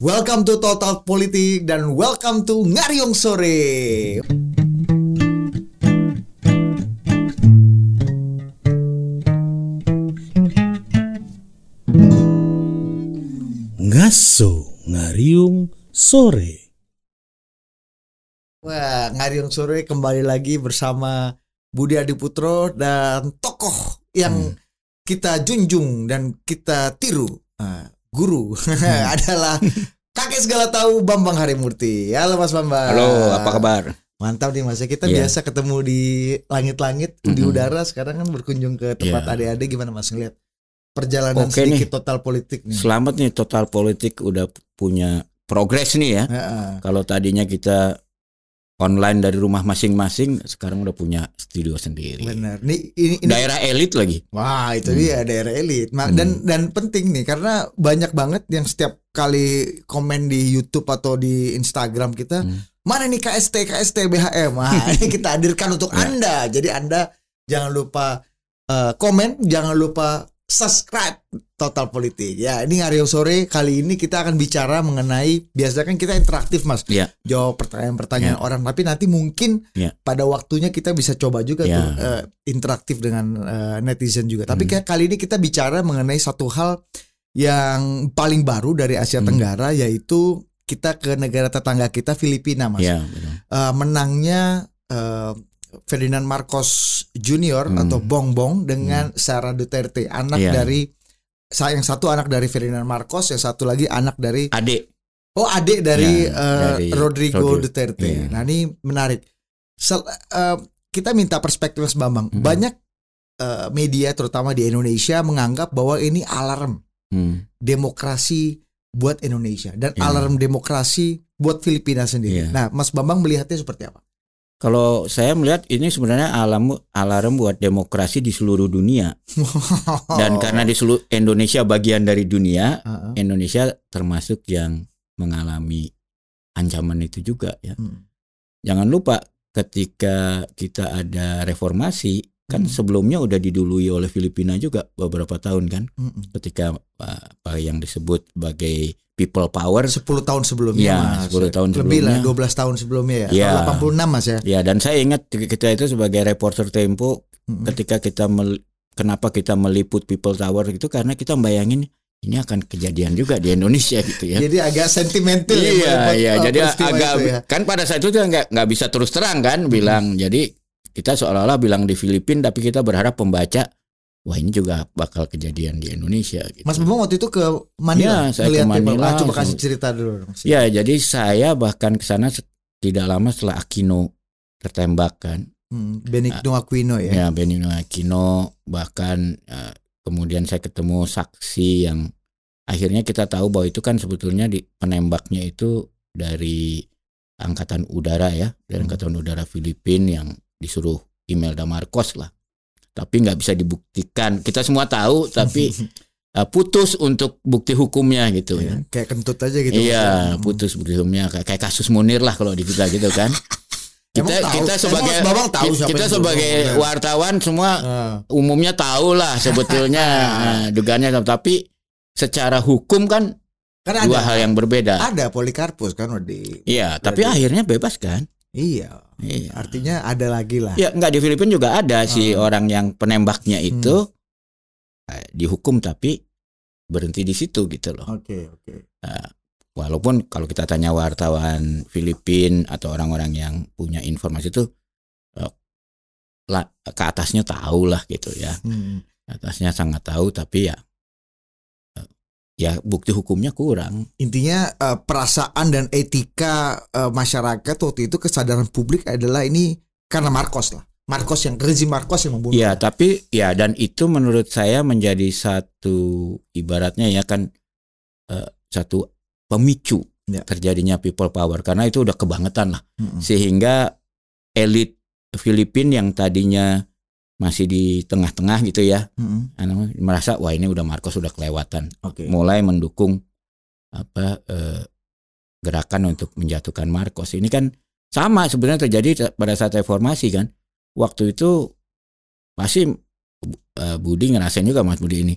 Welcome to Total Politik dan welcome to Ngariong Sore. Ngaso ngariung sore. Wah, Ngariong Sore kembali lagi bersama Budi Adiputro dan tokoh yang Hmm. kita junjung dan kita tiru. Ah, guru Hmm. adalah kakek segala tahu Bambang Harimurti. Halo Mas Bambang. Halo, apa kabar? Mantap nih Mas. Kita Iya. biasa ketemu di langit-langit, di Mm-mm. udara. Sekarang kan berkunjung ke tempat Iya. adik-adik. Gimana Mas ngeliat perjalanan Oke sedikit total politik nih? Selamat nih total politik udah punya progres nih ya. Heeh. Kalau tadinya kita online dari rumah masing-masing, sekarang udah punya studio sendiri. Benar. Nih ini, ini Daerah elit lagi. Wah itu Hmm. dia daerah elit. Hmm. Dan dan penting nih karena banyak banget yang setiap kali komen di YouTube atau di Instagram kita, Hmm. mana nih KST KST BHM. Wah ini kita hadirkan untuk Ya. anda. Jadi anda jangan lupa eh, komen, jangan lupa subscribe Total Politik. Ya ini Aryo sore kali ini kita akan bicara mengenai biasanya kan kita interaktif mas, Ya. jawab pertanyaan-pertanyaan orang. Tapi nanti mungkin Ya. pada waktunya kita bisa coba juga Ya. tuh eh, interaktif dengan eh, netizen juga. Tapi Hmm. kayak kali ini kita bicara mengenai satu hal yang paling baru dari Asia Hmm. Tenggara yaitu kita ke negara tetangga kita Filipina mas. Ya. Eh, menangnya eh, Ferdinand Marcos Junior Hmm. atau Bongbong dengan Sarah Duterte, anak Iya. dari sa- yang satu anak dari Ferdinand Marcos, yang satu lagi anak dari Adik. oh adik dari, Ya, eh, dari Rodrigo Rodrigo. Duterte. Iya. Nah ini menarik. Sel- eh, kita minta perspektif Mas Bambang. Hmm. Banyak eh, media terutama di Indonesia menganggap bahwa ini alarm Hmm. demokrasi buat Indonesia dan Iya. alarm demokrasi buat Filipina sendiri. Iya. Nah, Mas Bambang melihatnya seperti apa? Kalau saya melihat ini sebenarnya alam alarm buat demokrasi di seluruh dunia dan karena di seluruh Indonesia bagian dari dunia, Heeh. Indonesia termasuk yang mengalami ancaman itu juga ya. Hmm. Jangan lupa ketika kita ada reformasi kan Hmm. sebelumnya udah didului oleh Filipina juga beberapa tahun kan Mm-mm. ketika apa yang disebut sebagai people power 10 tahun sebelumnya Iya, Mas. 10 tahun Lebih lah sebelumnya. 12 tahun sebelumnya ya. Iya. Atau 86 Mas ya. ya dan saya ingat kita itu sebagai reporter Tempo Mm-mm. ketika kita mel- kenapa kita meliput people power itu karena kita bayangin ini akan kejadian juga di Indonesia gitu ya Jadi agak sentimental ya, iya meliput, iya uh, jadi agak ya. kan pada saat itu nggak nggak bisa terus terang kan bilang jadi kita seolah-olah bilang di Filipina tapi kita berharap pembaca wah ini juga bakal kejadian di Indonesia gitu. Mas Bambang waktu itu ke Manila Iya, saya ke people. Manila, Ah, coba kasih cerita dulu. dong. Ya jadi saya bahkan ke sana tidak lama setelah Aquino tertembak kan Hmm, Benigno Aquino ya. ya Benigno Aquino bahkan eh, kemudian saya ketemu saksi yang akhirnya kita tahu bahwa itu kan sebetulnya di penembaknya itu dari angkatan udara ya dari Hmm. angkatan udara Filipina yang disuruh Imelda Marcos lah tapi nggak bisa dibuktikan kita semua tahu tapi eh, putus untuk bukti hukumnya gitu ya Iya, Kayak kentut aja gitu. iya Mas. putus bukti hukumnya kayak, kayak kasus Munir lah kalau di kita gitu kan kita Emang tahu? kita Emang sebagai Bambang tahu siapa kita sebagai wartawan semua Ah. umumnya tahu lah sebetulnya nah, dugaannya tapi secara hukum kan Kan dua ada hal yang berbeda. ada Polikarpus kan di Iya, tapi akhirnya bebas kan? Iya. Iya. Artinya ada lagi lah. Ya nggak di Filipina juga ada si Ah. orang yang penembaknya itu eh, dihukum tapi berhenti di situ gitu loh. Oke, oke. Walaupun kalau kita tanya wartawan Filipin atau orang-orang yang punya informasi itu eh, ke atasnya tahu lah gitu ya. Hmm. Atasnya sangat tahu tapi ya ya bukti hukumnya kurang. Intinya eh, perasaan dan etika eh, masyarakat waktu itu kesadaran publik adalah ini karena Marcos lah. Marcos yang rezim Marcos yang membunuh. Ya, tapi ya dan itu menurut saya menjadi satu ibaratnya ya kan eh, satu pemicu Ya. terjadinya people power karena itu udah kebangetan lah Mm-mm. sehingga elit Filipina yang tadinya masih di tengah-tengah gitu ya. Anu, merasa wah ini udah Marcos udah kelewatan. Oke. mulai mendukung apa eh, gerakan untuk menjatuhkan Marcos. Ini kan sama sebenarnya terjadi pada saat reformasi kan. Waktu itu pasti eh, Budi ngerasain juga Mas Budi ini.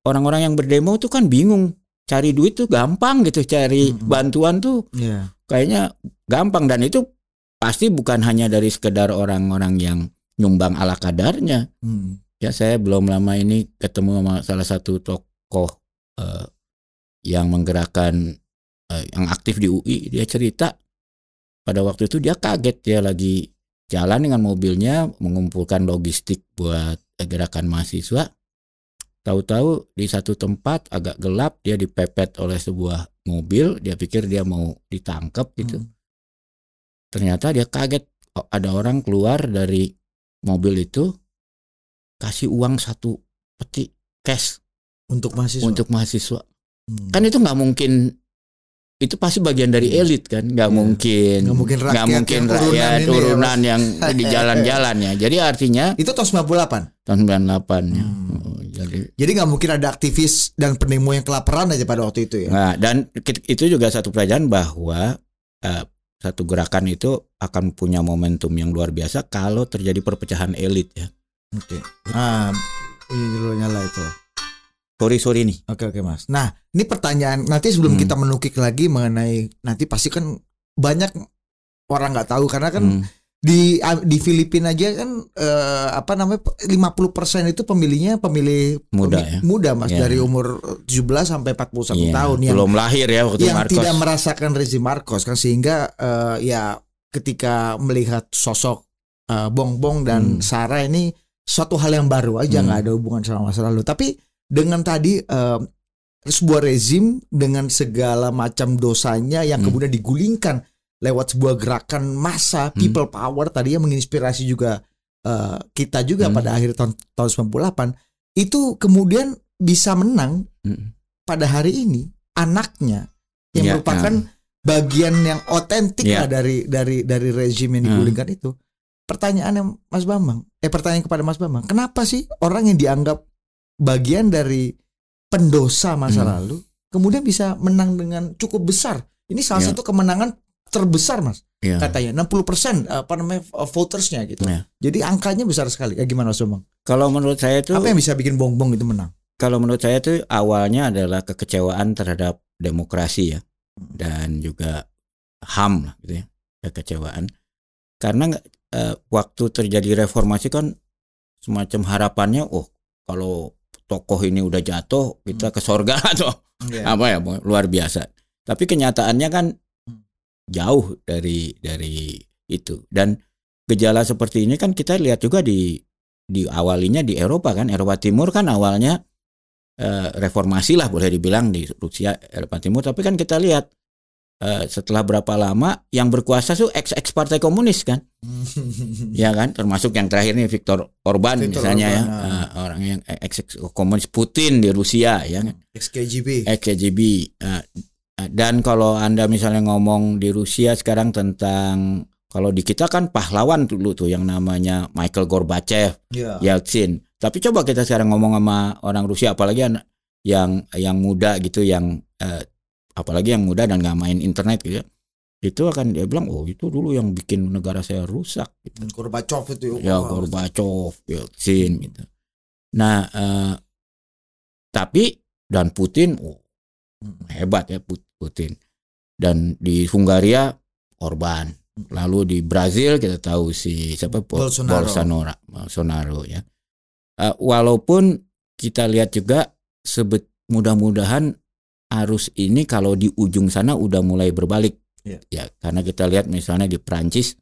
Orang-orang yang berdemo itu kan bingung. Cari duit tuh gampang gitu, cari Mm-mm. bantuan tuh Iya. kayaknya gampang. Dan itu pasti bukan hanya dari sekedar orang-orang yang nyumbang ala kadarnya. Hmm. Ya saya belum lama ini ketemu sama salah satu tokoh eh, yang menggerakkan eh, yang aktif di UI. Dia cerita pada waktu itu dia kaget dia lagi jalan dengan mobilnya mengumpulkan logistik buat eh, gerakan mahasiswa. Tahu-tahu di satu tempat agak gelap dia dipepet oleh sebuah mobil. Dia pikir dia mau ditangkap gitu. Hmm. Ternyata dia kaget oh, ada orang keluar dari mobil itu kasih uang satu peti cash Untuk mahasiswa. untuk mahasiswa. Hmm. Kan itu nggak mungkin itu pasti bagian dari elit kan, nggak Iya. mungkin, Nggak mungkin rakyat nggak mungkin rakyat ini ya, urunan yang di jalan-jalan ya. Jadi artinya itu tahun 98. tahun 98 ya. Hmm. Oh, jadi Jadi nggak mungkin ada aktivis dan pendemo yang kelaparan aja pada waktu itu ya. Nah, dan itu juga satu pelajaran bahwa eh, satu gerakan itu akan punya momentum yang luar biasa kalau terjadi perpecahan elit ya. Oke. Nah, ini dulu nyala itu. Sorry sorry nih. Oke oke mas. Nah ini pertanyaan nanti sebelum Hmm. kita menukik lagi mengenai nanti pasti kan banyak orang nggak tahu karena kan Hmm. Di di Filipina aja kan eh, apa namanya 50% itu pemilihnya pemilih Muda pemi- ya? muda mas Ya. dari umur 17 sampai 41 Iya, tahun yang belum lahir ya waktu yang Marcos. tidak merasakan rezim Marcos kan sehingga eh, ya ketika melihat sosok eh, Bongbong dan Hmm. Sarah ini suatu hal yang baru aja Hmm. nggak ada hubungan sama masa lalu tapi dengan tadi eh, sebuah rezim dengan segala macam dosanya yang Hmm. kemudian digulingkan lewat sebuah gerakan massa people power tadi yang menginspirasi juga eh, kita juga Hmm. pada akhir tahun tahun 98 itu kemudian bisa menang Mm. pada hari ini anaknya yang Ya, merupakan bagian yang otentik lah Ya. dari dari dari rezim yang Hmm. digulingkan itu. Pertanyaannya Mas Bambang, eh pertanyaan kepada Mas Bambang, kenapa sih orang yang dianggap bagian dari pendosa masa Hmm. lalu kemudian bisa menang dengan cukup besar? Ini salah Ya. satu kemenangan terbesar Mas, Ya. katanya 60% apa namanya votersnya gitu. Ya. Jadi angkanya besar sekali. Ya gimana Mas Bambang? Kalau menurut saya itu Apa yang bisa bikin bongbong itu menang? kalau menurut saya itu awalnya adalah kekecewaan terhadap demokrasi ya Hmm. dan juga HAM lah gitu ya kekecewaan karena eh, waktu terjadi reformasi kan semacam harapannya oh kalau tokoh ini udah jatuh kita ke sorga atau apa ya luar biasa tapi kenyataannya kan Hmm. Jauh dari dari itu dan gejala seperti ini kan kita lihat juga di di awalinya di Eropa kan Eropa Timur kan awalnya eh, reformasi lah boleh dibilang di Rusia Eropa Timur tapi kan kita lihat eh, setelah berapa lama yang berkuasa tuh ex ex partai komunis kan ya kan termasuk yang terakhir nih Viktor Orban Viktor misalnya ya Orban, ah. eh, orang yang ex ex komunis Putin di Rusia ya kan XKGB. EKGB. Eh, Dan kalau Anda misalnya ngomong di Rusia sekarang tentang kalau di kita kan pahlawan dulu tuh yang namanya Michael Gorbachev, Ya. Yeltsin. Tapi coba kita sekarang ngomong sama orang Rusia apalagi yang yang muda gitu yang eh, apalagi yang muda dan nggak main internet gitu ya. Itu akan dia bilang, "Oh, itu dulu yang bikin negara saya rusak." gitu Gorbachev itu ya wah. Gorbachev, Yeltsin gitu. Nah, eh, tapi dan Putin oh, hebat ya Put- Putin. Dan di Hungaria Orban. Lalu di Brazil kita tahu si siapa Bo- Bolsonaro. Bolsonaro, Bolsonaro ya. Eh, walaupun kita lihat juga sebet mudah-mudahan arus ini kalau di ujung sana udah mulai berbalik. Iya. Ya, karena kita lihat misalnya di Prancis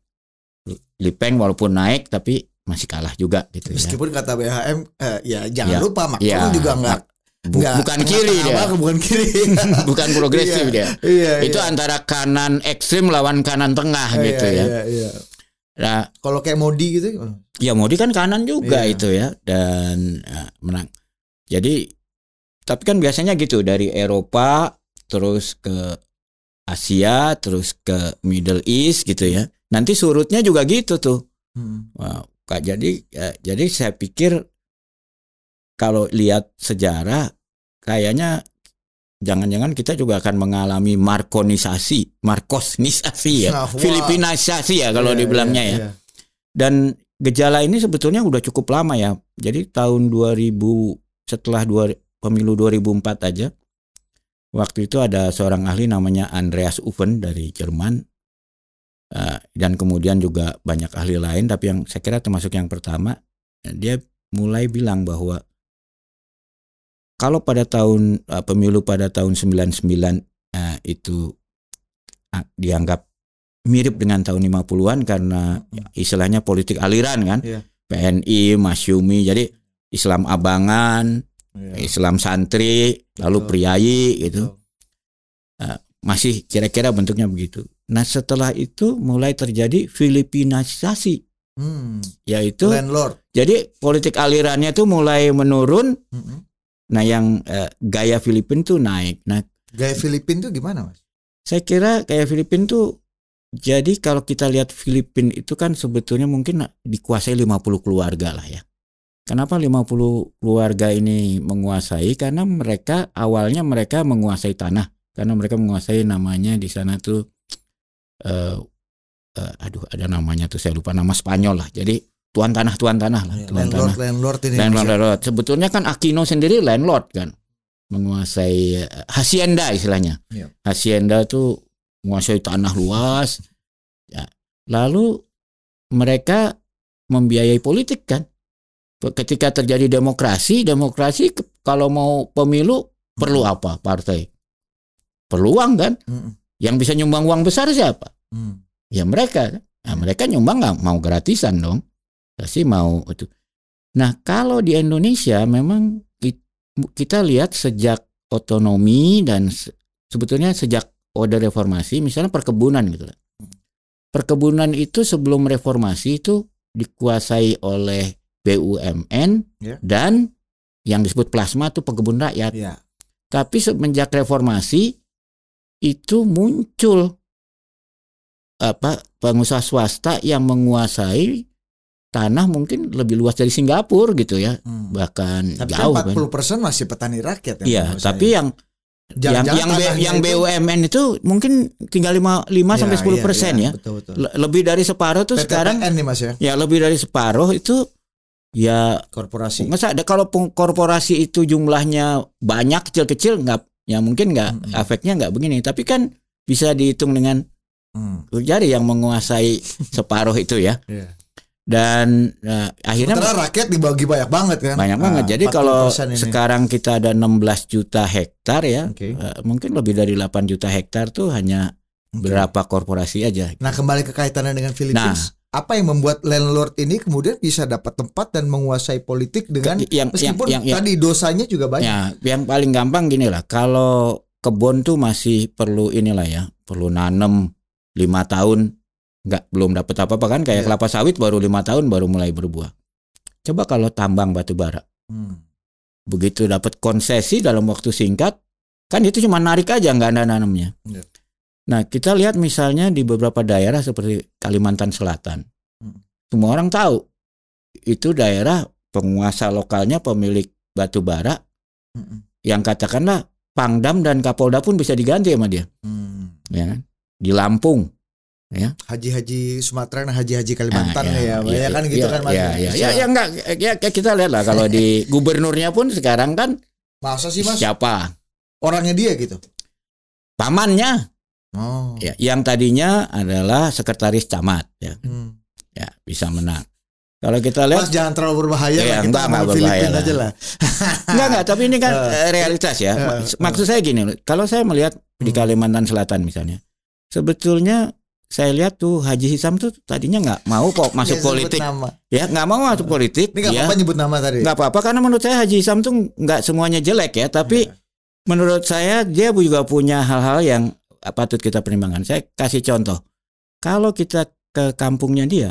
Le Pen walaupun naik tapi masih kalah juga gitu ya. Meskipun kata BHM eh, ya jangan Ya. lupa Macron Ya, juga enggak Bu- bukan kiri dia. bukan kiri. bukan progresif Iya. dia. Iya. Itu iya. antara kanan ekstrim lawan kanan tengah Iya, gitu ya. Iya, iya. Nah, Kalau kayak Modi gitu ya Modi kan kanan juga Iya. itu ya dan eh, menang. Jadi tapi kan biasanya gitu dari Eropa terus ke Asia terus ke Middle East gitu ya. Nanti surutnya juga gitu tuh. Hmm. Wow, jadi ya, jadi saya pikir kalau lihat sejarah kayaknya jangan-jangan kita juga akan mengalami markonisasi, markosnisasi ya, Nah, ya kalau Iya, dibilangnya iya, ya. iya. Dan gejala ini sebetulnya udah cukup lama ya. Jadi tahun 2000 setelah dua, pemilu 2004 aja waktu itu ada seorang ahli namanya Andreas Uffen dari Jerman uh, dan kemudian juga banyak ahli lain tapi yang saya kira termasuk yang pertama dia mulai bilang bahwa kalau pada tahun uh, pemilu pada tahun 99 uh, itu uh, dianggap mirip dengan tahun 50-an karena istilahnya politik aliran kan. Iya. PNI, Masyumi. Jadi Islam abangan, Iya. Islam santri, lalu Betul. priayi gitu. Betul. Masih kira-kira bentuknya begitu. Nah, setelah itu mulai terjadi Filipinasasi Hmm. yaitu Landlord. jadi politik alirannya tuh mulai menurun. Mm-mm. Nah, yang eh, gaya Filipin tuh naik. Nah, Gaya Filipin tuh gimana mas? Saya kira kayak Filipin tuh jadi kalau kita lihat Filipin itu kan sebetulnya mungkin dikuasai 50 keluarga lah ya. Kenapa 50 keluarga ini menguasai? Karena mereka awalnya mereka menguasai tanah. Karena mereka menguasai namanya di sana tuh eh eh, aduh ada namanya tuh saya lupa nama Spanyol lah. Jadi tuan tanah tuan tanah lah, tuan tanah. Landlord, landlord ini. Landlord, ya? landlord. Sebetulnya kan Aquino sendiri landlord kan, menguasai eh, hacienda istilahnya. Iya. Hacienda tuh menguasai tanah luas. Ya. Lalu mereka membiayai politik kan. Ketika terjadi demokrasi, demokrasi kalau mau pemilu perlu apa partai? Perlu uang kan? Mm-mm. Yang bisa nyumbang uang besar siapa? Hmm. Ya mereka. Nah, mereka nyumbang nggak mau gratisan dong. Pasti mau itu. Nah kalau di Indonesia memang ki- kita lihat sejak otonomi dan se- sebetulnya sejak order reformasi, misalnya perkebunan gitu. lah. Perkebunan itu sebelum reformasi itu dikuasai oleh BUMN Ya. dan yang disebut plasma itu pekebun rakyat. Iya. Tapi semenjak reformasi itu muncul apa pengusaha swasta yang menguasai tanah mungkin lebih luas dari Singapura gitu ya Hmm. bahkan Tapi jauh kan kan. 40% masih petani rakyat yang Iya, menguasai. tapi yang yang yang, B- yang itu- BUMN itu mungkin tinggal 5 5 Iya, sampai 10 iya, persen iya, ya. Betul betul. Le- Lebih dari separuh tuh sekarang nih mas ya, ya lebih dari separuh itu ya korporasi. masa ada kalau korporasi itu jumlahnya banyak kecil-kecil nggak ya mungkin nggak Mm-mm. efeknya nggak begini tapi kan bisa dihitung dengan Hmm. jari yang menguasai separuh itu ya Iya. Dan nah, akhirnya Sementara rakyat dibagi banyak banget kan. banyak Ah, banget jadi kalau 40% ini. sekarang kita ada 16 juta hektar ya Oke. eh, mungkin lebih dari 8 juta hektar tuh hanya Oke. berapa korporasi aja Nah kembali ke kaitannya dengan Philippines, Nah. apa yang membuat landlord ini kemudian bisa dapat tempat dan menguasai politik dengan yang yang meskipun yang, yang tadi dosanya juga banyak. ya yang paling gampang gini lah kalau kebun tuh masih perlu inilah ya perlu nanem lima tahun nggak belum dapat apa apa kan kayak Iya. kelapa sawit baru lima tahun baru mulai berbuah coba kalau tambang batu bara Hmm. begitu dapat konsesi dalam waktu singkat kan itu cuma narik aja nggak ada nanamnya Iya. nah kita lihat misalnya di beberapa daerah seperti Kalimantan Selatan Hmm. semua orang tahu itu daerah penguasa lokalnya pemilik batu bara Mm-mm. yang katakanlah Pangdam dan Kapolda pun bisa diganti sama dia Hmm. ya kan di Lampung Haji-haji Sumatera dan haji-haji Kalimantan Ah, ya, ya, ya kan gitu ya, kan Mas. ya, ya, ya, ya, enggak ya, ya, kita lihat lah kalau di gubernurnya pun sekarang kan Masa sih Mas? siapa Orangnya dia gitu. pamannya Oh. ya yang tadinya adalah sekretaris camat ya Hmm. ya bisa menang kalau kita lihat Mas jangan terlalu berbahaya Iya, lah kita enggak, berbahaya lah. aja lah. enggak enggak tapi ini kan eh, realitas ya eh, Mak- eh. maksud saya gini kalau saya melihat di Hmm. Kalimantan Selatan misalnya sebetulnya saya lihat tuh Haji Hisam tuh tadinya nggak mau kok masuk politik Nama. ya nggak mau masuk politik Ini nggak ya apa-apa nyebut nama tadi. nggak apa-apa karena menurut saya Haji Hisam tuh nggak semuanya jelek ya tapi Iya. menurut saya dia juga punya hal-hal yang patut kita pertimbangkan saya kasih contoh kalau kita ke kampungnya dia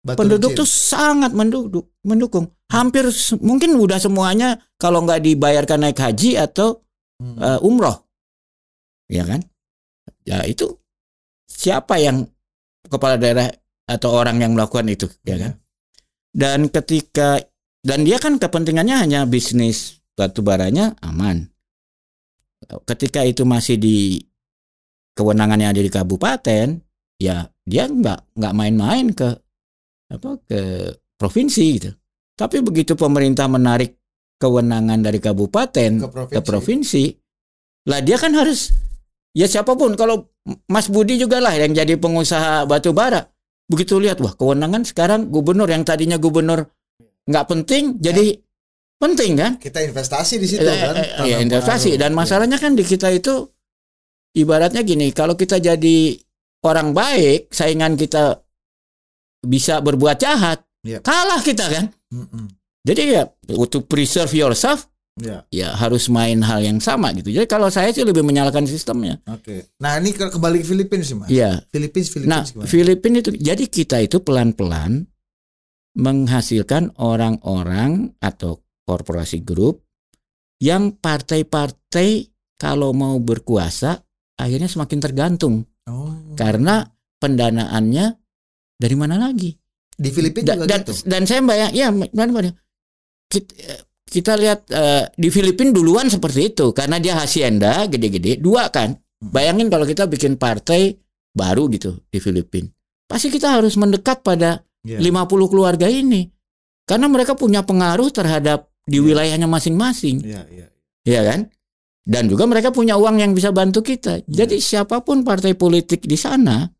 Batu penduduk tuh sangat mendukung mendukung hampir mungkin udah semuanya kalau nggak dibayarkan naik haji atau Hmm. eh, umroh ya kan ya itu siapa yang kepala daerah atau orang yang melakukan itu ya kan? Dan ketika dan dia kan kepentingannya hanya bisnis batu baranya aman. Ketika itu masih di kewenangannya ada di kabupaten ya dia nggak nggak main-main ke apa ke provinsi gitu. Tapi begitu pemerintah menarik kewenangan dari kabupaten ke provinsi. ke provinsi Lah dia kan harus ya siapa pun kalau Mas Budi juga lah yang jadi pengusaha batu bara. Begitu lihat wah kewenangan sekarang gubernur yang tadinya gubernur nggak penting jadi penting kan? Kita investasi di situ Eh, kan. eh, eh, ya, Tanam investasi dan Iya. masalahnya kan di kita itu ibaratnya gini, kalau kita jadi orang baik, saingan kita bisa berbuat jahat, Iya. kalah kita kan. Mm-mm. Jadi ya untuk preserve yourself Ya, ya harus main hal yang sama gitu. Jadi kalau saya sih lebih menyalahkan sistemnya. oke. Nah, ini ke- kembali ke Filipina sih, Mas. Iya. Filipina, Nah, Filipina gimana? Filipina itu jadi kita itu pelan-pelan menghasilkan orang-orang atau korporasi grup yang partai-partai kalau mau berkuasa akhirnya semakin tergantung Oh. karena pendanaannya dari mana lagi? Di Filipina Da- juga dan, gitu. dan saya bayang, ya mana mana kita, kita lihat eh, di Filipina duluan seperti itu karena dia hacienda gede-gede dua kan. Hmm. Bayangin kalau kita bikin partai baru gitu di Filipina, pasti kita harus mendekat pada Iya. 50 keluarga ini karena mereka punya pengaruh terhadap di Iya. wilayahnya masing-masing, Iya, iya. ya kan? Dan juga mereka punya uang yang bisa bantu kita. Iya. Jadi siapa pun partai politik di sana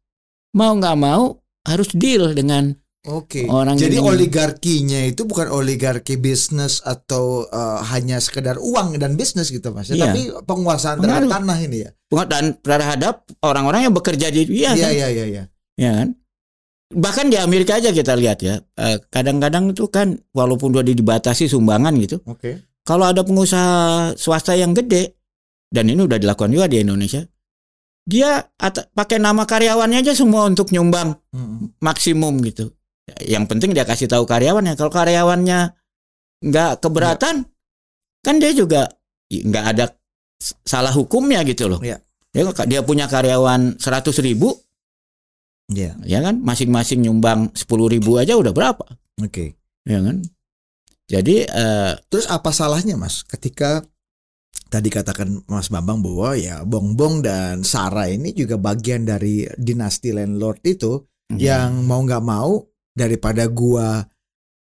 mau nggak mau harus deal dengan Oke. Orang Jadi ini- oligarkinya itu bukan oligarki bisnis atau eh, hanya sekedar uang dan bisnis gitu Mas. ya, Iya. Tapi penguasaan terhadap Pengaruh. tanah ini ya. dan terhadap orang-orang yang bekerja di Iya, kan? iya, iya, iya. ya kan? Bahkan di Amerika aja kita lihat ya, eh, kadang-kadang itu kan walaupun udah dibatasi sumbangan gitu, Oke. kalau ada pengusaha swasta yang gede dan ini udah dilakukan juga di Indonesia, dia pakai nama karyawannya aja semua untuk nyumbang Mm-mm. maksimum gitu. Yang penting dia kasih tahu karyawannya. Kalau karyawannya nggak keberatan, kan dia juga nggak ada salah hukumnya gitu loh. Iya. Ya, dia punya karyawan 100 ribu, Iya. ya kan, masing-masing nyumbang 10 ribu aja udah berapa, Oke. ya kan? Jadi eh, Terus apa salahnya Mas ketika tadi katakan Mas Bambang bahwa ya Bongbong dan Sarah ini juga bagian dari dinasti landlord itu ya, yang mau nggak mau daripada gua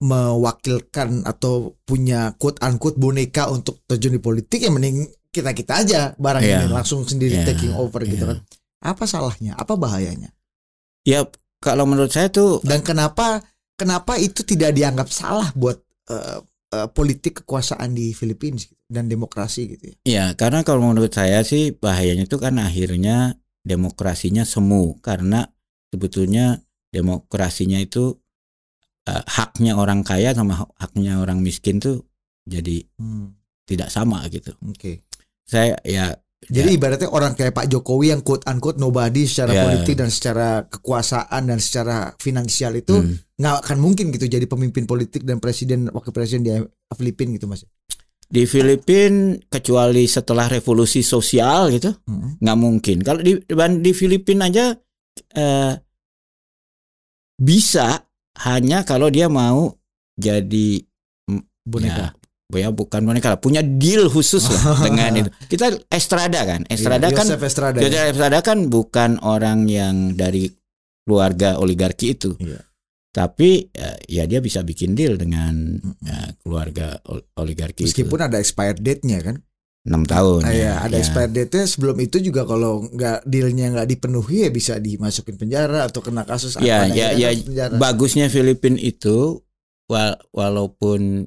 mewakilkan atau punya quote unquote boneka untuk terjun di politik ya mending kita kita aja barang Iya. ini langsung sendiri Iya, taking over gitu iya. kan. Apa salahnya? Apa bahayanya? Ya kalau menurut saya tuh dan kenapa kenapa itu tidak dianggap salah buat eh, eh, politik kekuasaan di Filipina dan demokrasi gitu ya? Ya karena kalau menurut saya sih bahayanya itu kan akhirnya demokrasinya semu. Karena sebetulnya demokrasinya itu eh, haknya orang kaya sama hak- haknya orang miskin tuh jadi Hmm, tidak sama gitu. oke Saya ya Jadi ibaratnya orang kayak Pak Jokowi yang quote unquote nobody secara Ya. politik dan secara kekuasaan dan secara finansial itu hmm, nggak akan mungkin gitu jadi pemimpin politik dan presiden wakil presiden di Filipina gitu mas. di Filipina kecuali setelah revolusi sosial gitu Hmm. nggak mungkin. Kalau di di Filipina aja eh, bisa hanya kalau dia mau jadi Boneka. ya, ya bukan boneka lah, punya deal khusus lah dengan itu. Kita Estrada kan, Estrada Iya, kan Yosef Estrada. Jose Estrada kan bukan orang yang dari keluarga oligarki itu. Iya. Tapi eh, ya dia bisa bikin deal dengan eh, keluarga ol- oligarki Meskipun itu. ada expired date-nya kan. 6 tahun. Ah, ya, ya, ada ya. expired date-nya sebelum itu juga kalau nggak dealnya nggak dipenuhi ya bisa dimasukin penjara atau kena kasus Ya, apa ya, ya, penjara. Bagusnya Filipina itu wal- walaupun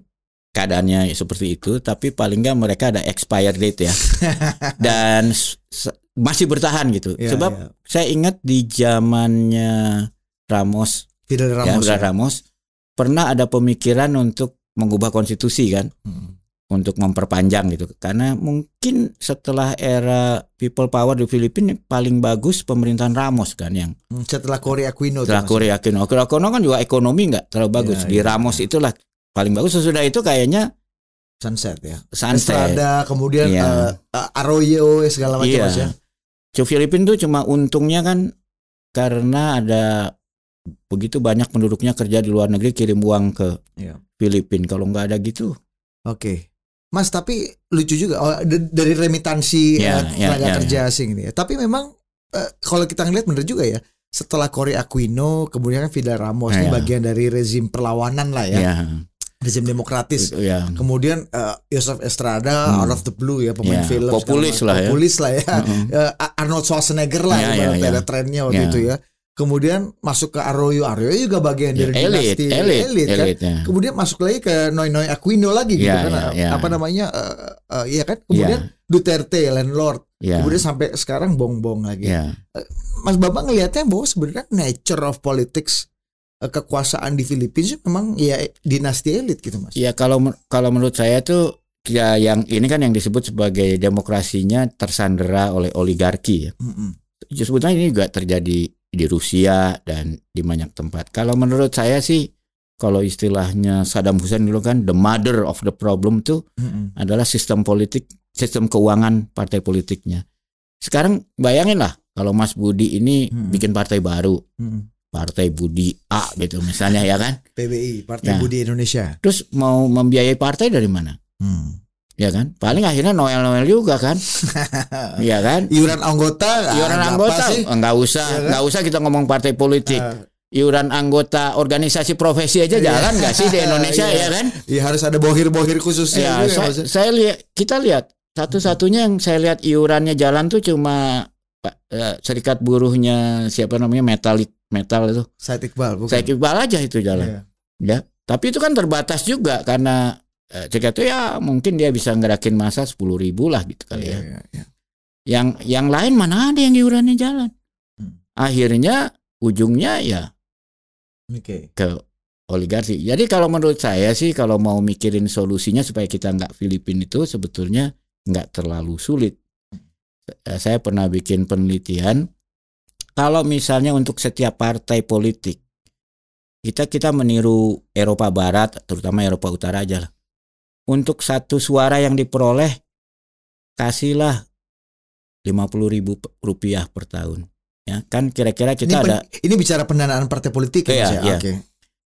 keadaannya seperti itu, tapi paling nggak mereka ada expired date ya, dan masih bertahan gitu. Ya, Sebab ya. saya ingat di zamannya Ramos, Fidel ya, Ramos. Ya. Ramos pernah ada pemikiran untuk mengubah konstitusi kan, Hmm. Untuk memperpanjang gitu. Karena mungkin setelah era people power di Filipina paling bagus pemerintahan Ramos kan yang Hmm, Setelah Korea Aquino setelah. Korea Aquino. Korea Aquino kan juga ekonomi nggak terlalu bagus. Iya, Di iya, Ramos iya. itulah paling bagus. Sesudah itu kayaknya Sunset ya. sunset. Estrada, kemudian Iya. eh, eh, Arroyo segala macam Iya. Ya. Cu Filipina tuh cuma untungnya kan karena ada begitu banyak penduduknya kerja di luar negeri kirim uang ke Iya. Filipina. Kalau nggak ada gitu, Oke. Mas tapi lucu juga oh, dari remitansi Ya, eh, ya, tenaga ya, kerja asing ini ya. Tapi memang eh, kalau kita ngeliat bener juga ya. Setelah Korea Aquino, kemudian kan Fidel Ramos ini Ya. bagian dari rezim perlawanan lah ya. ya. rezim demokratis. Ya. Kemudian uh, Yosef Estrada Hmm. out of the blue ya pemain Ya, film populis lah ya. macam. Populis lah ya. Mm-mm. Eh, Arnold Schwarzenegger lah Ya, ya, ya. ada trennya waktu Ya. itu ya. Kemudian masuk ke Arroyo, Arroyo juga bagian Ya, dari elit, dinasti elit, elit kan. elit, ya. Kemudian masuk lagi ke Noy Noy Aquino lagi gitu Ya, kan. ya, ya. Apa namanya? eh eh, iya kan. Kemudian Duterte landlord. Ya, Kemudian sampai sekarang bong-bong lagi. ya. Mas Bambang ngelihatnya bahwa sebenarnya nature of politics eh, kekuasaan di Filipina memang ya dinasti elit gitu Mas. Ya kalau kalau menurut saya tuh ya yang ini kan yang disebut sebagai demokrasinya tersandera oleh oligarki ya. Mm-mm. Sebetulnya ini juga terjadi di Rusia dan di banyak tempat. Kalau menurut saya sih kalau istilahnya Saddam Hussein dulu kan the mother of the problem tuh Mm-mm. adalah sistem politik, sistem keuangan partai politiknya. Sekarang bayangin lah kalau Mas Budi ini Hmm. bikin partai baru, Mm-mm. partai Budi A gitu misalnya ya kan. PBI Partai Ya. Budi Indonesia. Terus mau membiayai partai dari mana? Hmm. Ya kan? Paling akhirnya Noel-Noel juga kan. Iya kan? Iuran anggota Iuran ada apa anggota sih? enggak usah, Iya kan? enggak usah kita ngomong partai politik. Eh, Iuran anggota organisasi profesi aja Iya. jalan nggak sih di Indonesia Iya. ya kan? ya harus ada bohir-bohir khususnya Ya, juga ya, saya, saya lihat kita lihat satu-satunya yang saya lihat iurannya jalan tuh cuma Pak, eh, serikat buruhnya siapa namanya metalik metal itu. Said Iqbal bukan. Saya Iqbal aja itu jalan. Iya. Ya, tapi itu kan terbatas juga karena eh, serikat itu ya mungkin dia bisa ngerakin masa sepuluh ribu lah gitu kali ya. iya, iya. Yang yang lain mana ada yang iurannya jalan. Hmm. Akhirnya ujungnya ya Oke. ke oligarki. Jadi kalau menurut saya sih kalau mau mikirin solusinya supaya kita nggak Filipina itu sebetulnya nggak terlalu sulit. Eh, Saya pernah bikin penelitian kalau misalnya untuk setiap partai politik kita kita meniru Eropa Barat terutama Eropa Utara aja lah. Untuk satu suara yang diperoleh kasihlah 50.000 ribu rupiah per tahun. Ya kan kira-kira Ini, kita ada pen- ini bicara pendanaan partai politik ya, Iya, ya? iya. Oke.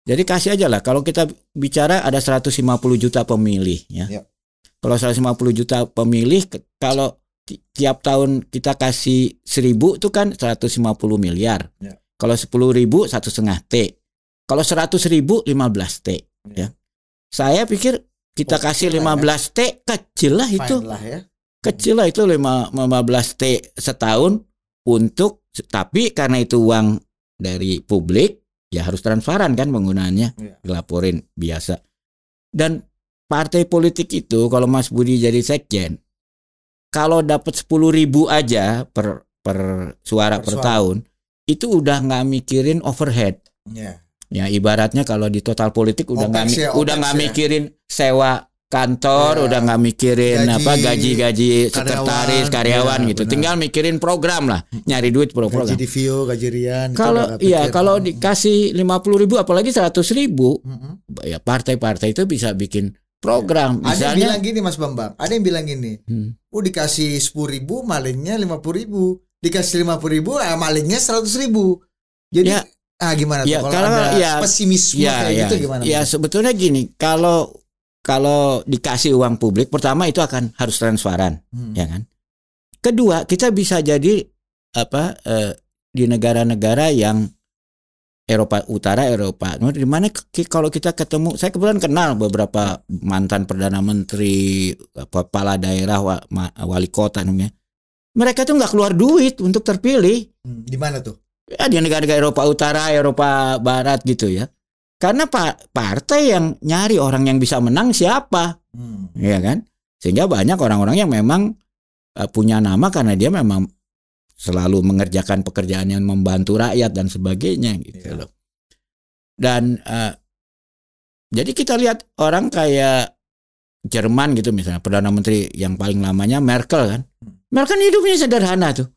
Jadi kasih aja lah kalau kita bicara ada 150 juta pemilih ya. Ya. Kalau 150 juta pemilih kalau ti- tiap tahun kita kasih 1000 itu kan 150 miliar. Ya. Kalau 10 ribu satu setengah T. Kalau 100 ribu 15 T. Ya. Ya. Saya pikir kita Oke kasih lah ya. 15 T kecil lah itu. Fine lah ya. Kecil lah itu lima- 15 T setahun untuk tapi karena itu uang dari publik ya harus transparan kan penggunaannya Iya. dilaporin biasa dan partai politik itu kalau Mas Budi jadi sekjen kalau dapat 10.000 ribu aja per per suara Per per, suara. tahun itu udah nggak mikirin overhead Iya. Ya ibaratnya kalau di total politik udah nggak ya, udah nggak ya. mikirin sewa kantor Ya. udah nggak mikirin Gaji apa gaji-gaji sekretaris karyawan, ya, gitu benar. tinggal mikirin program lah nyari duit pro Gaji program di Vio, gaji Rian. kalau iya kalau dikasih 50 ribu apalagi 100 ribu Mm-mm. ya partai-partai itu bisa bikin program Ada yang misalnya bilang gini Mas Bambang, ada yang bilang gini, Hmm. oh dikasih sepuluh ribu, malingnya lima puluh ribu, dikasih lima puluh ribu, ah, malingnya seratus ribu. Jadi, Ya. Ah gimana Ya, tuh kalau kalau ada ya, pesimisme ya kayak ya gitu gimana? ya sebetulnya gini kalau kalau dikasih uang publik pertama itu akan harus transparan Hmm. ya kan kedua kita bisa jadi apa eh, di negara-negara yang Eropa Utara Eropa di mana kalau kita ketemu saya kebetulan kenal beberapa mantan perdana menteri kepala daerah wali kota namanya mereka tuh nggak keluar duit untuk terpilih Hmm, Di mana tuh? Ya di negara-negara Eropa Utara, Eropa Barat gitu ya. Karena pak partai yang nyari orang yang bisa menang siapa, Hmm. ya kan? Sehingga banyak orang-orang yang memang eh, punya nama karena dia memang selalu mengerjakan pekerjaan yang membantu rakyat dan sebagainya gitu Iya. loh. Dan eh, jadi kita lihat orang kayak Jerman gitu misalnya perdana menteri yang paling lamanya Merkel kan. Hmm. Merkel hidupnya sederhana tuh.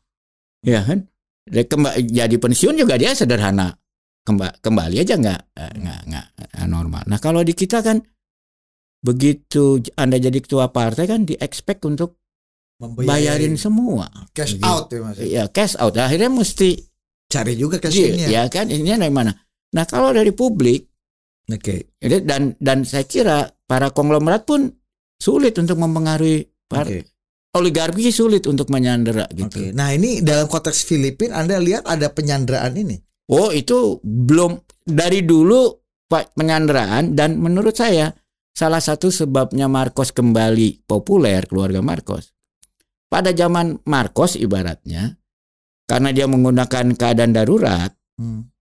Ya kan? Kemba- jadi pensiun juga dia sederhana. Kemba- kembali aja nggak eh, nggak nggak eh, normal. Nah, kalau di kita kan begitu Anda jadi ketua partai kan di expect untuk bayarin semua. cash Gitu. out ya Mas. Ya cash out. Akhirnya mesti Cari juga cash Iya, in-nya. ya kan ini dari mana? Nah, kalau dari publik Oke. Jadi dan dan saya kira para konglomerat pun sulit untuk mempengaruhi par- Oke. Oligarki sulit untuk menyandera gitu. Oke. Nah, ini dalam konteks Filipina Anda lihat ada penyanderaan ini. Oh itu belum dari dulu pak penyanderaan dan menurut saya salah satu sebabnya Marcos kembali populer keluarga Marcos. Pada zaman Marcos ibaratnya karena dia menggunakan keadaan darurat, Hmm.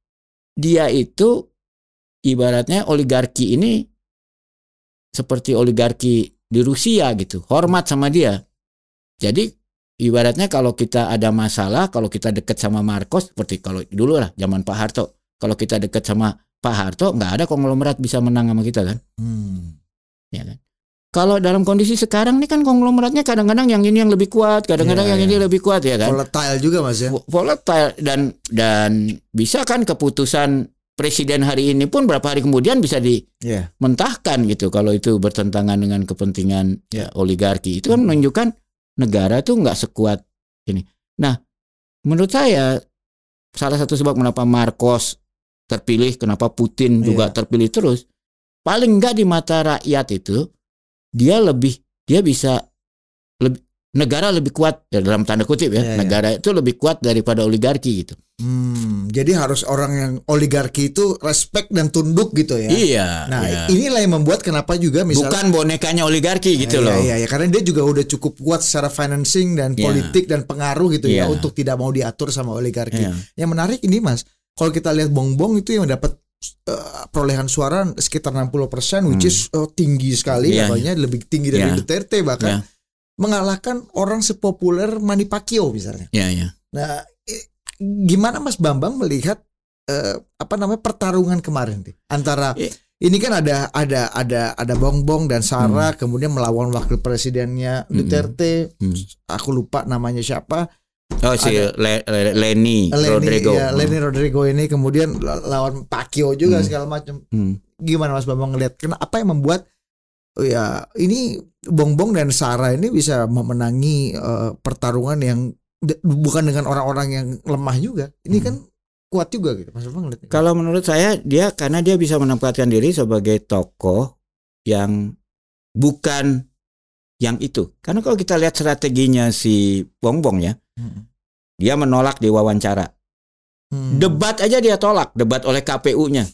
dia itu ibaratnya oligarki ini seperti oligarki di Rusia gitu, hormat sama dia. Jadi ibaratnya kalau kita ada masalah, kalau kita dekat sama Marcos seperti kalau dulu lah zaman Pak Harto, kalau kita dekat sama Pak Harto nggak ada konglomerat bisa menang sama kita kan, Hmm. ya kan? Kalau dalam kondisi sekarang nih kan konglomeratnya kadang-kadang yang ini yang lebih kuat, kadang-kadang Iya, yang iya. ini lebih kuat ya kan? Volatile juga mas ya. vo- volatile dan dan bisa kan keputusan presiden hari ini pun berapa hari kemudian bisa Iya. dimentahkan gitu kalau itu bertentangan dengan kepentingan Ya. oligarki itu kan menunjukkan negara tuh nggak sekuat ini. Nah, menurut saya salah satu sebab kenapa Marcos terpilih, kenapa Putin juga Iya. terpilih terus, paling nggak di mata rakyat itu dia lebih dia bisa negara lebih kuat ya, dalam tanda kutip ya, Iya, iya. negara itu lebih kuat daripada oligarki gitu. Hmm. Jadi harus orang yang oligarki itu respect dan tunduk gitu ya. Iya. Nah iya. inilah yang membuat kenapa juga misalnya bukan bonekanya oligarki gitu Iya, loh. Iya, iya, karena dia juga udah cukup kuat secara financing dan Iya. politik dan pengaruh gitu ya Iya. untuk tidak mau diatur sama oligarki. Iya. Yang menarik ini Mas, kalau kita lihat bongbong itu yang dapat eh, perolehan suara sekitar 60% which Hmm. is eh, tinggi sekali Iya, katanya lebih tinggi dari Iya. Duterte bahkan Iya. Mengalahkan orang sepopuler Manny Pacquiao misalnya. Iya, iya. Nah, gimana Mas Bambang melihat eh, apa namanya pertarungan kemarin nih antara I- ini kan ada ada ada ada Bongbong dan Sarah kemudian melawan wakil presidennya Hmm. Duterte, Hmm. aku lupa namanya siapa, Oh si Le- Le- Lenny, Lenny Rodrigo. ya, Lenny Rodrigo ini kemudian la- lawan Pacquiao juga Hmm. segala macam. Hmm. Gimana Mas Bambang ngelihat kenapa yang membuat oh ya ini Bongbong dan Sarah ini bisa memenangi eh, pertarungan yang bukan dengan orang-orang yang lemah juga. Ini Hmm. kan kuat juga gitu Mas ngeliat. Kalau menurut saya dia karena dia bisa menempatkan diri sebagai tokoh yang bukan yang itu. Karena kalau kita lihat strateginya si Bongbong ya, Hmm. dia menolak diwawancara. Hmm. Debat aja dia tolak, debat oleh KPU-nya.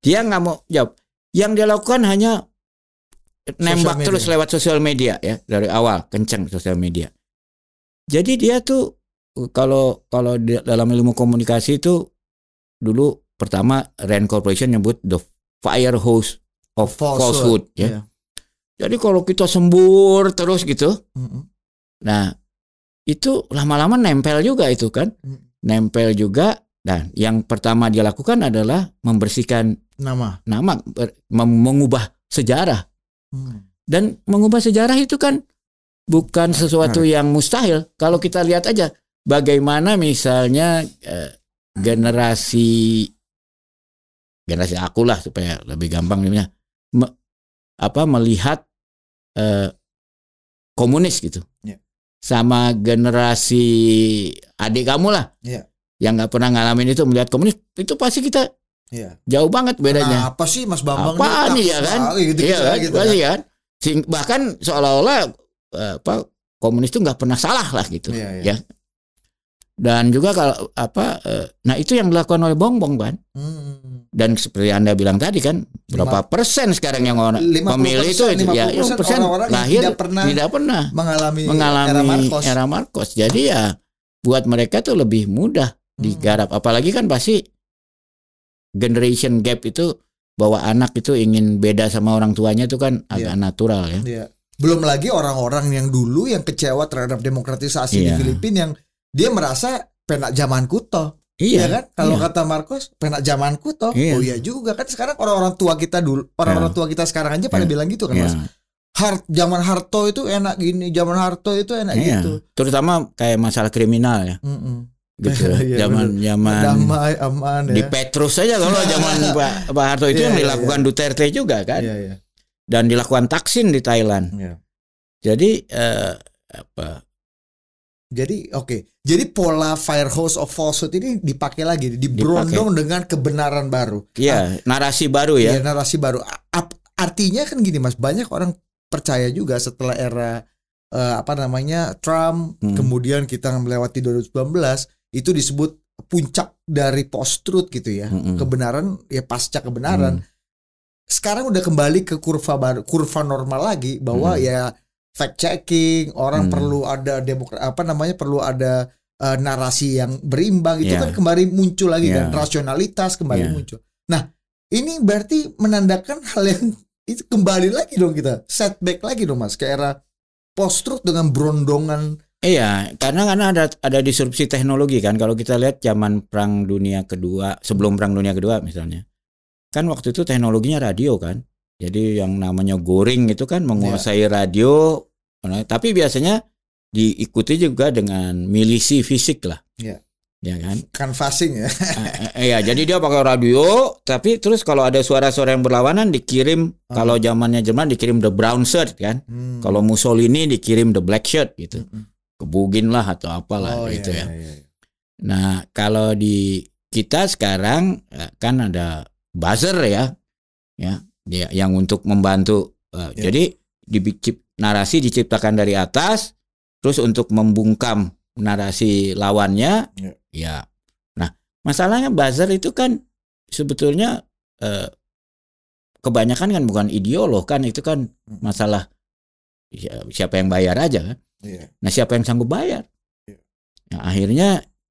Dia nggak mau jawab. Yang dia lakukan hanya nembak terus lewat sosial media ya dari awal kenceng sosial media. Jadi dia tuh kalau kalau dalam ilmu komunikasi itu dulu pertama Rand Corporation nyebut the fire hose of Falsehood, falsehood, ya. Iya. Jadi kalau kita sembur terus gitu, Mm-mm. nah itu lama-lama nempel juga itu kan, Hmm. nempel juga. Dan yang pertama dia lakukan adalah membersihkan Nama. nama, mengubah sejarah. Hmm. Dan mengubah sejarah itu kan bukan sesuatu yang mustahil. Kalau kita lihat aja bagaimana misalnya eh, generasi generasi aku lah supaya lebih gampang namanya me- apa melihat eh, komunis gitu. Ya. Sama generasi adik kamu lah. Ya. Yang nggak pernah ngalamin itu melihat komunis itu pasti kita Iya. jauh banget bedanya. Nah, apa sih Mas Bambang Apaan ini nih ya takut kan? sekali gitu, iya kan, gitu kan. Sing- bahkan seolah-olah apa komunis itu nggak pernah salah lah gitu. Iya, iya. Ya. Dan juga kalau apa, eh, nah itu yang dilakukan oleh Bongbong kan. Hmm. Dan seperti anda bilang tadi kan, berapa persen sekarang yang orang 50%, pemilih itu, itu ya, 50% persen orang-orang yang lahir tidak pernah tidak pernah mengalami, mengalami era Marcos. era Marcos. Jadi ya buat mereka tuh lebih mudah Hmm. digarap. Apalagi kan pasti generation gap itu bahwa anak itu ingin beda sama orang tuanya itu kan agak Iya. natural ya. Iya. Belum lagi orang-orang yang dulu yang kecewa terhadap demokratisasi di Iya. Filipina yang dia merasa penak zaman kuto. Iya kan? Kalau iya. kata Marcos, penak zaman kuto. Iya. Oh iya juga kan sekarang orang-orang tua kita dulu, orang-orang tua kita sekarang aja pada Iya. bilang gitu kan, Iya. Mas. Hart zaman Harto itu enak gini, zaman Harto itu enak Iya. gitu. Terutama kayak masalah kriminal ya, Mm-mm. Gitu. Iya, zaman zaman Damai, aman di ya. Petrus saja kalau zaman Pak, Pak Harto itu Iya, yang iya, dilakukan Duterte juga kan, Iya, iya. dan dilakukan Taksin di Thailand. Iya. Jadi eh, apa? Jadi oke, jadi pola firehouse of falsehood ini dipakai lagi, diberondong dengan kebenaran baru. Ya narasi baru ya. Iya, narasi baru. Artinya kan gini mas, banyak orang percaya juga setelah era eh, apa namanya Trump, Hmm. kemudian kita melewati 2019 itu disebut puncak dari post truth gitu ya, Mm-mm. kebenaran ya pasca kebenaran. Hmm. sekarang udah kembali ke kurva baru, kurva normal lagi bahwa Hmm. ya fact checking, orang Hmm. perlu ada demokra apa namanya perlu ada eh, narasi yang berimbang itu Iya. kan kembali muncul lagi kan Iya. rasionalitas kembali Iya. muncul. Nah, ini berarti menandakan hal yang itu kembali lagi dong kita setback lagi dong Mas ke era post truth dengan berondongan Iya, karena karena ada ada disrupsi teknologi kan. Kalau kita lihat zaman Perang Dunia Kedua, sebelum Perang Dunia Kedua misalnya, kan waktu itu teknologinya radio kan. Jadi yang namanya goring itu kan menguasai radio, Nah, tapi biasanya diikuti juga dengan milisi fisik lah. Iya. Ya kan? canvassing ya. Eh, Iya, jadi dia pakai radio, tapi terus kalau ada suara-suara yang berlawanan dikirim Ah. kalau zamannya Jerman dikirim the brown shirt kan. Hmm. Kalau Mussolini dikirim the black shirt gitu. Mm-mm. Kebugin lah atau apalah Oh, gitu iya, ya. iya, iya. Nah, kalau di kita sekarang eh, kan ada buzzer ya, ya, dia yang untuk membantu. eh, Ya. Jadi dibicip narasi diciptakan dari atas, terus untuk membungkam narasi lawannya, Ya. ya. Nah, masalahnya buzzer itu kan sebetulnya eh, kebanyakan kan bukan ideolog kan, itu kan Hmm. masalah ya, siapa yang bayar aja kan. Iya. Nah, siapa yang sanggup bayar? Iya. Nah, akhirnya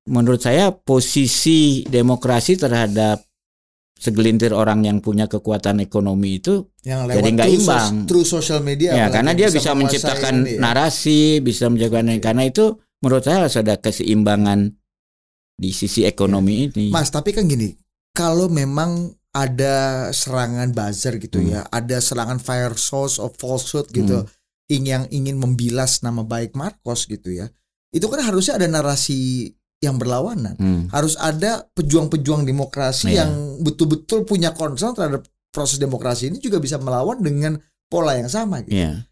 menurut saya posisi demokrasi terhadap segelintir orang yang punya kekuatan ekonomi itu Yang Jadi nggak imbang. true social media. ya karena dia bisa, menguasai menciptakan ini ya. narasi, bisa menciptakan karena itu menurut saya harus ada keseimbangan di sisi ekonomi ini. Mas, tapi kan gini, kalau memang ada serangan buzzer gitu Hmm. ya, ada serangan fire source of falsehood gitu, Hmm. Ing- yang ingin membilas nama baik Marcos gitu ya, itu kan harusnya ada narasi yang berlawanan. Hmm. Harus ada pejuang-pejuang demokrasi Iya. yang betul-betul punya concern terhadap proses demokrasi ini juga bisa melawan dengan pola yang sama gitu. Iya.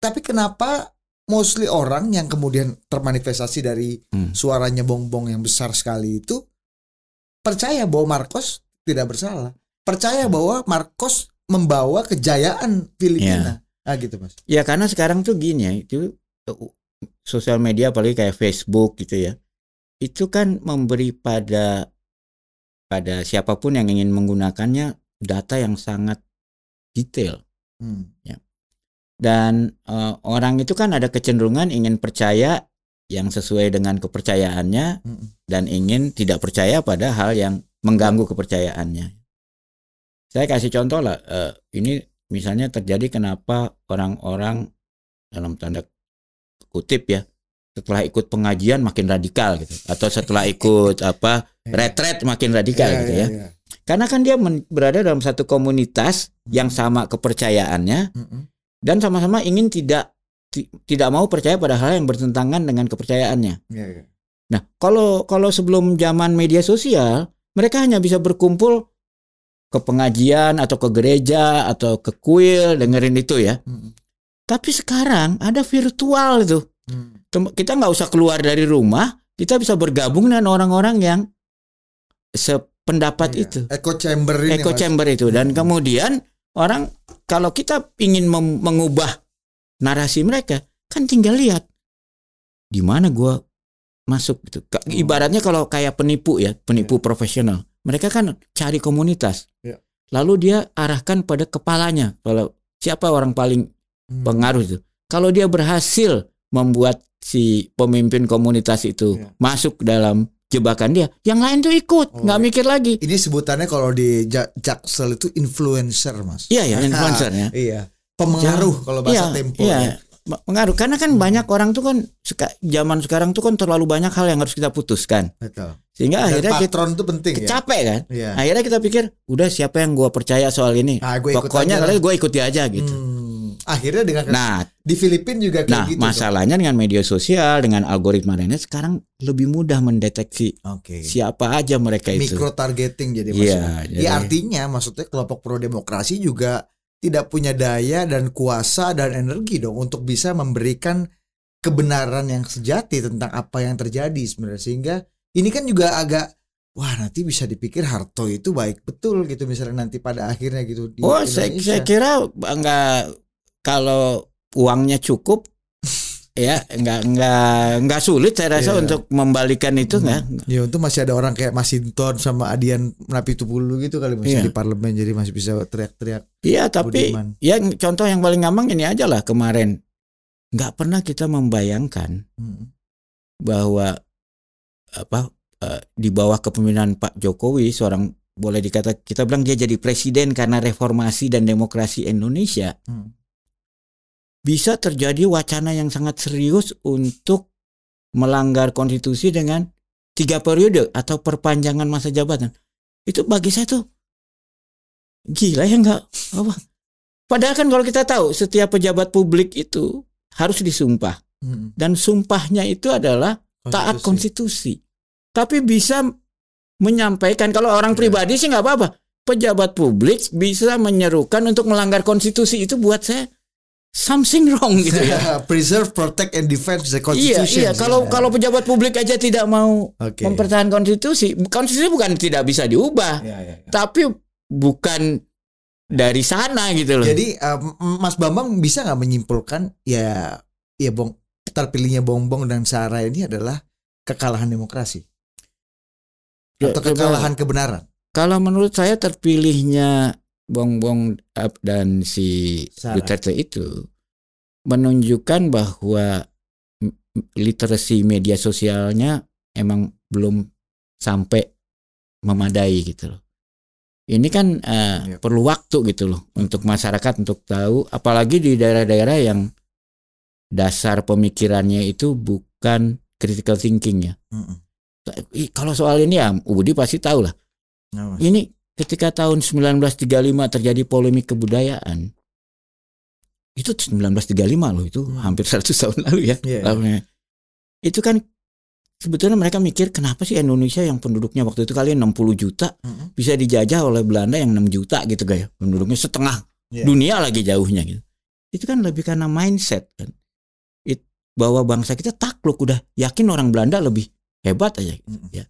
Tapi kenapa mostly orang yang kemudian termanifestasi dari Hmm. suaranya bong-bong yang besar sekali itu percaya bahwa Marcos tidak bersalah. Percaya bahwa Marcos membawa kejayaan Filipina. Ah gitu, Mas. Ya karena sekarang tuh gini ya, itu uh, sosial media apalagi kayak Facebook gitu ya. Itu kan memberi pada pada siapa pun yang ingin menggunakannya data yang sangat detail Hmm. dan eh, orang itu kan ada kecenderungan ingin percaya yang sesuai dengan kepercayaannya Mm-mm. dan ingin tidak percaya pada hal yang mengganggu kepercayaannya. Saya kasih contoh lah, eh, ini misalnya terjadi kenapa orang-orang dalam tanda kutip ya setelah ikut pengajian makin radikal gitu, atau setelah ikut apa retret makin radikal Iya, gitu iya, ya. iya. Karena kan dia berada dalam satu komunitas yang sama kepercayaannya dan sama-sama ingin tidak ti- tidak mau percaya pada hal yang bertentangan dengan kepercayaannya. Iya, iya. Nah, kalau kalau sebelum zaman media sosial, mereka hanya bisa berkumpul ke pengajian atau ke gereja atau ke kuil dengerin itu ya. Mm-mm. Tapi sekarang ada virtual itu. Mm. Tem- Kita nggak usah keluar dari rumah, kita bisa bergabung dengan orang-orang yang sependapat Iya. itu. Echo chamber ini. Echo Mas. chamber itu dan Hmm. kemudian orang kalau kita ingin mengubah narasi mereka kan tinggal lihat di mana gua masuk gitu. Hmm. Ibaratnya kalau kayak penipu ya, penipu profesional. Mereka kan cari komunitas. Iya. Lalu dia arahkan pada kepalanya. Kalau siapa orang paling Hmm. pengaruh itu. Kalau dia berhasil membuat si pemimpin komunitas itu Iya. masuk dalam jebakan dia, yang lain tuh ikut, Oh, nggak iya. mikir lagi. Ini sebutannya kalau di Ja- Jaksel itu influencer, Mas. Iya ya, influencer ya. Iya. Pengaruh kalau bahasa Iya, Tempo. iya. ya. Pengaruh karena kan banyak orang tuh kan seka, zaman sekarang tuh kan terlalu banyak hal yang harus kita putuskan Betul. Sehingga Dan akhirnya kita patron itu penting ya. capek kan Iya. akhirnya kita pikir udah siapa yang gua percaya soal ini Ah, gue ikut pokoknya kali gue ikuti aja gitu Hmm. Akhirnya dengan nah di Filipina juga kayak nah gitu. masalahnya dengan media sosial dengan algoritma lainnya sekarang lebih mudah mendeteksi. Oke. siapa aja mereka itu Micro targeting jadi Iya, maksudnya. jadi- Ya artinya maksudnya kelompok pro demokrasi juga tidak punya daya dan kuasa dan energi dong untuk bisa memberikan kebenaran yang sejati tentang apa yang terjadi sebenarnya sehingga ini kan juga agak wah nanti bisa dipikir Harto itu baik betul gitu misalnya nanti pada akhirnya gitu di oh saya, Indonesia. saya kira enggak kalau uangnya cukup ya nggak nggak nggak sulit saya rasa Iya. untuk membalikan itu nggak Ya untuk masih ada orang kayak Masinton sama Adian Napi Tupulu gitu kali masih Iya. di parlemen jadi masih bisa teriak-teriak. Iya tapi Budiman. ya contoh yang paling gampang ini aja lah kemarin nggak pernah kita membayangkan Hmm. bahwa apa eh, di bawah kepemimpinan Pak Jokowi seorang boleh dikata kita bilang dia jadi presiden karena reformasi dan demokrasi Indonesia Hmm. bisa terjadi wacana yang sangat serius untuk melanggar konstitusi dengan tiga periode atau perpanjangan masa jabatan itu bagi saya tuh gila ya nggak apa padahal kan kalau kita tahu setiap pejabat publik itu harus disumpah Hmm. dan sumpahnya itu adalah taat konstitusi. Tapi bisa menyampaikan kalau orang Iya. pribadi sih nggak apa-apa. Pejabat publik bisa menyerukan untuk melanggar konstitusi itu buat saya something wrong gitu ya. Preserve, protect, and defend the iya, constitution. iya. Kalau kalau pejabat publik aja tidak mau Oke. mempertahankan konstitusi, konstitusi bukan tidak bisa diubah, Ya, ya, ya. tapi bukan dari sana gitu loh. Jadi um, Mas Bambang bisa nggak menyimpulkan ya ya bong terpilihnya Bongbong dan Sarah ini adalah kekalahan demokrasi atau coba- kekalahan kebenaran. Kalau menurut saya terpilihnya Bongbong dan si Sarah. Duterte itu menunjukkan bahwa literasi media sosialnya emang belum sampai memadai gitu loh. Ini kan eh, Yep. perlu waktu gitu loh untuk masyarakat untuk tahu, apalagi di daerah-daerah yang dasar pemikirannya itu bukan critical thinking ya. Mm-mm. Ih, Kalau soal ini ya, Budi pasti tahu lah. Mas. Ini ketika tahun 1935 terjadi polemik kebudayaan. Itu 1935 loh, itu Hmm. hampir 100 tahun lalu ya. Iya. Lamanya. Itu kan sebetulnya mereka mikir kenapa sih Indonesia yang penduduknya waktu itu kalian 60 juta Mm-mm. bisa dijajah oleh Belanda yang 6 juta gitu gaya. Penduduknya setengah Iya. dunia lagi jauhnya gitu. Itu kan lebih karena mindset kan. It, bahwa bangsa kita takluk udah yakin orang Belanda lebih hebat aja gitu, ya.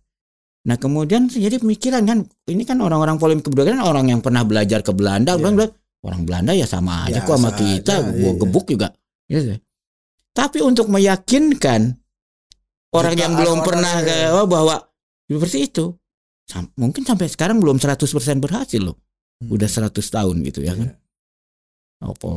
Nah kemudian jadi pemikiran kan ini kan orang-orang polemik kebudayaan kan orang yang pernah belajar ke Belanda Iya. orang bilang orang Belanda ya sama aja Ya, kok sama kita aja, gua iya. gebuk juga Gitu. tapi untuk meyakinkan orang yang Jutaan belum orang, pernah iya. kayak, oh, bahwa seperti itu sam- mungkin sampai sekarang belum 100% berhasil loh Hmm. udah 100 tahun gitu ya kan Iya. apa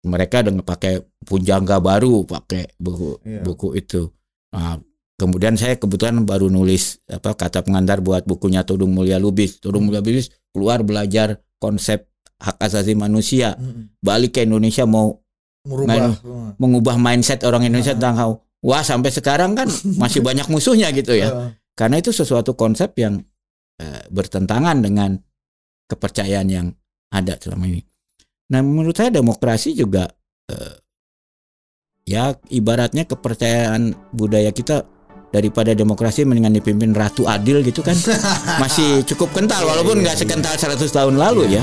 mereka dengan pakai punjangga baru pakai buku Iya. buku itu Nah, kemudian saya kebetulan baru nulis apa kata pengantar buat bukunya Tudung Mulia Lubis. Tudung Mulia Lubis keluar belajar konsep hak asasi manusia. Mm-mm. balik ke Indonesia mau merubah Main- mengubah mindset orang Indonesia tentang how wah sampai sekarang kan masih banyak musuhnya gitu ya. Uh, karena itu sesuatu konsep yang eh, bertentangan dengan kepercayaan yang ada selama ini. Nah, menurut saya demokrasi juga eh, ya ibaratnya kepercayaan budaya kita daripada demokrasi mendingan dipimpin ratu adil gitu kan masih cukup kental walaupun nggak sekental 100 tahun lalu ya.